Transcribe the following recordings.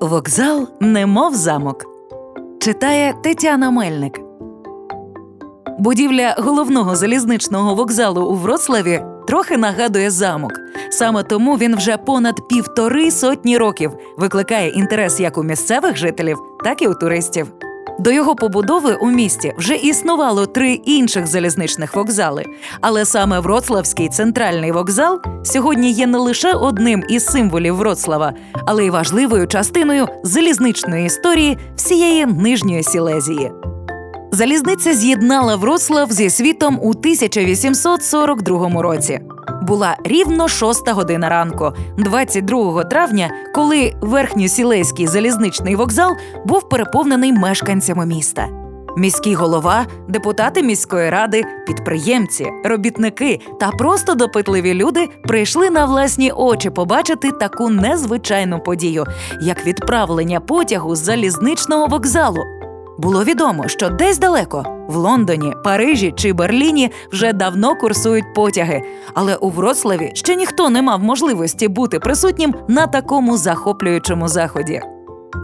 Вокзал немов замок. Читає Тетяна Мельник. Будівля головного залізничного вокзалу у Вроцлаві трохи нагадує замок. Саме тому він вже понад півтори сотні років викликає інтерес як у місцевих жителів, так і у туристів. До його побудови у місті вже існувало три інших залізничних вокзали. Але саме Вроцлавський центральний вокзал сьогодні є не лише одним із символів Вроцлава, але й важливою частиною залізничної історії всієї нижньої Сілезії. Залізниця з'єднала Вроцлав зі світом у 1842 році. Була рівно шоста година ранку, 22 травня, коли верхньосілейський залізничний вокзал був переповнений мешканцями міста. Міський голова, депутати міської ради, підприємці, робітники та просто допитливі люди прийшли на власні очі побачити таку незвичайну подію, як відправлення потягу з залізничного вокзалу. Було відомо, що десь далеко в Лондоні, Парижі чи Берліні вже давно курсують потяги, але у Вроцлаві ще ніхто не мав можливості бути присутнім на такому захоплюючому заході.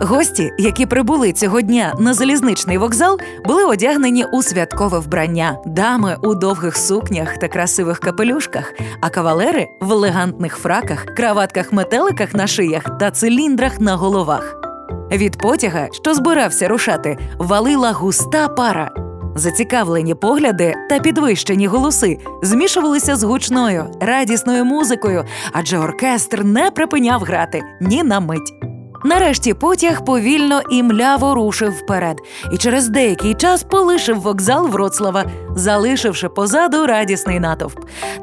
Гості, які прибули цього дня на залізничний вокзал, були одягнені у святкове вбрання, дами у довгих сукнях та красивих капелюшках, а кавалери в елегантних фраках, краватках-метеликах на шиях та циліндрах на головах. Від потяга, що збирався рушати, валила густа пара. Зацікавлені погляди та підвищені голоси змішувалися з гучною, радісною музикою, адже оркестр не припиняв грати ні на мить. Нарешті потяг повільно і мляво рушив вперед, і через деякий час полишив вокзал Вроцлава, залишивши позаду радісний натовп.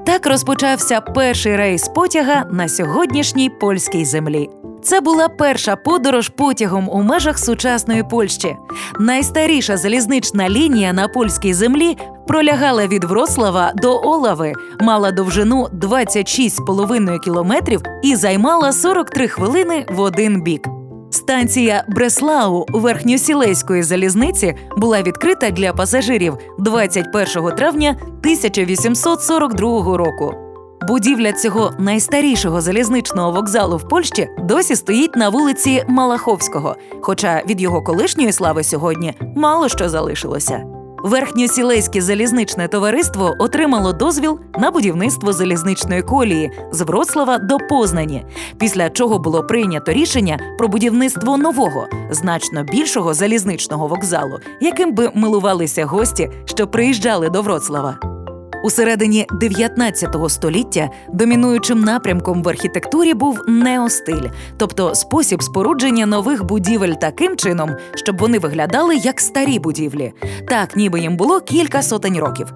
Так розпочався перший рейс потяга на сьогоднішній польській землі. Це була перша подорож потягом у межах сучасної Польщі. Найстаріша залізнична лінія на польській землі пролягала від Вроцлава до Олави, мала довжину 26,5 кілометрів і займала 43 хвилини в один бік. Станція Бреслау верхньосілейської залізниці була відкрита для пасажирів 21 травня 1842 року. Будівля цього найстарішого залізничного вокзалу в Польщі досі стоїть на вулиці Малаховського, хоча від його колишньої слави сьогодні мало що залишилося. Верхньосілейське залізничне товариство отримало дозвіл на будівництво залізничної колії з Вроцлава до Познані, після чого було прийнято рішення про будівництво нового, значно більшого залізничного вокзалу, яким би милувалися гості, що приїжджали до Вроцлава. У середині 19 століття домінуючим напрямком в архітектурі був неостиль, тобто спосіб спорудження нових будівель таким чином, щоб вони виглядали як старі будівлі, так ніби їм було кілька сотень років.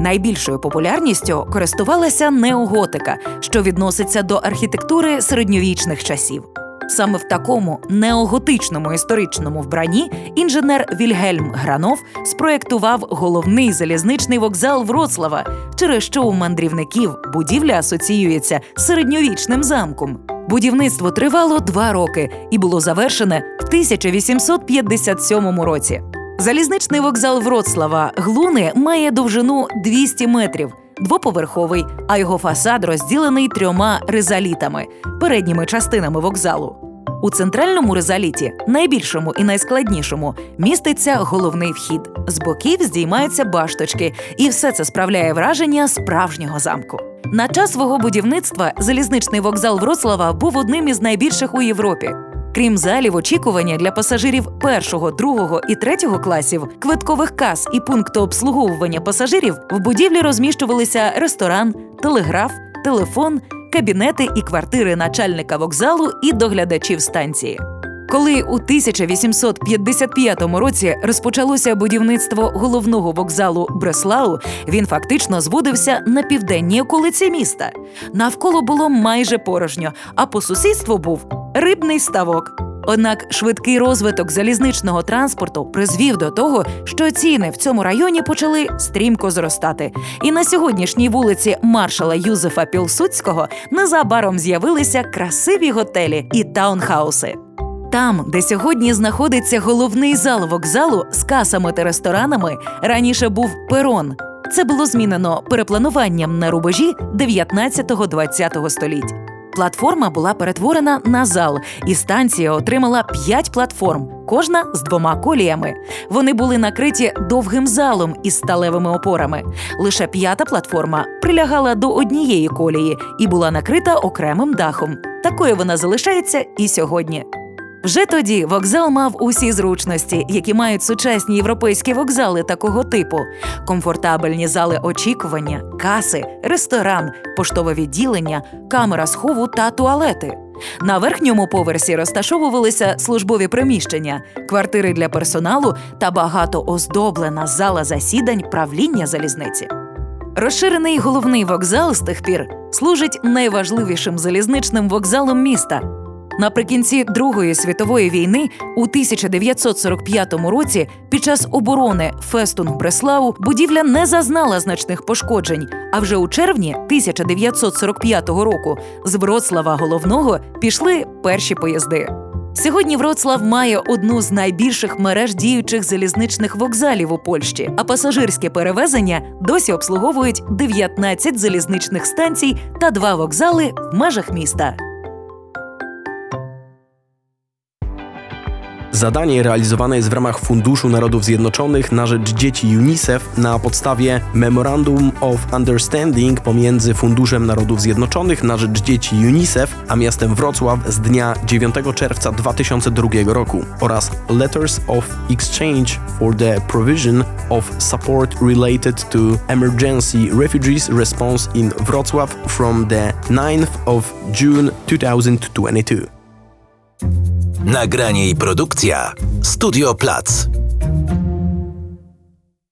Найбільшою популярністю користувалася неоготика, що відноситься до архітектури середньовічних часів. Саме в такому неоготичному історичному вбранні інженер Вільгельм Гранов спроєктував головний залізничний вокзал Вроцлава, через що у мандрівників будівля асоціюється з середньовічним замком. Будівництво тривало два роки і було завершене в 1857 році. Залізничний вокзал Вроцлава Глуни має довжину 200 метрів двоповерховий, а його фасад розділений трьома ризалітами передніми частинами вокзалу. У центральному ризаліті, найбільшому і найскладнішому, міститься головний вхід. З боків здіймаються башточки, і все це справляє враження справжнього замку. На час свого будівництва залізничний вокзал Вроцлава був одним із найбільших у Європі. Крім залів очікування для пасажирів першого, другого і третього класів, квиткових кас і пункту обслуговування пасажирів в будівлі розміщувалися ресторан, телеграф, телефон, кабінети і квартири начальника вокзалу і доглядачів станції. Коли у 1855 році розпочалося будівництво головного вокзалу Бреслау, він фактично зводився на південній околиці міста. Навколо було майже порожньо, а по сусідству був рибний ставок. Однак швидкий розвиток залізничного транспорту призвів до того, що ціни в цьому районі почали стрімко зростати. І на сьогоднішній вулиці маршала Юзефа Пілсудського незабаром з'явилися красиві готелі і таунхауси. Там, де сьогодні знаходиться головний зал вокзалу з касами та ресторанами, раніше був перон. Це було змінено переплануванням на рубежі 19-20 століть. Платформа була перетворена на зал, і станція отримала п'ять платформ, кожна з двома коліями. Вони були накриті довгим залом із сталевими опорами. Лише п'ята платформа прилягала до однієї колії і була накрита окремим дахом. Такою вона залишається і сьогодні. Вже тоді вокзал мав усі зручності, які мають сучасні європейські вокзали такого типу: комфортабельні зали очікування, каси, ресторан, поштове відділення, камера схову та туалети. На верхньому поверсі розташовувалися службові приміщення, квартири для персоналу та багато оздоблена зала засідань правління залізниці. Розширений головний вокзал з тих пір служить найважливішим залізничним вокзалом міста. Наприкінці Другої світової війни у 1945 році під час оборони Фестунг Бреслау будівля не зазнала значних пошкоджень. А вже у червні 1945 року з Вроцлава головного пішли перші поїзди. Сьогодні Вроцлав має одну з найбільших мереж діючих залізничних вокзалів у Польщі, а пасажирське перевезення досі обслуговують 19 залізничних станцій та два вокзали в межах міста. Zadanie realizowane jest w ramach Funduszu Narodów Zjednoczonych na rzecz dzieci UNICEF na podstawie Memorandum of Understanding pomiędzy Funduszem Narodów Zjednoczonych na rzecz dzieci UNICEF a miastem Wrocław z dnia 9 czerwca 2002 roku oraz Letters of Exchange for the Provision of Support Related to Emergency Refugees Response in Wrocław from the 9th of June 2022. Nagranie i produkcja Studio Plac.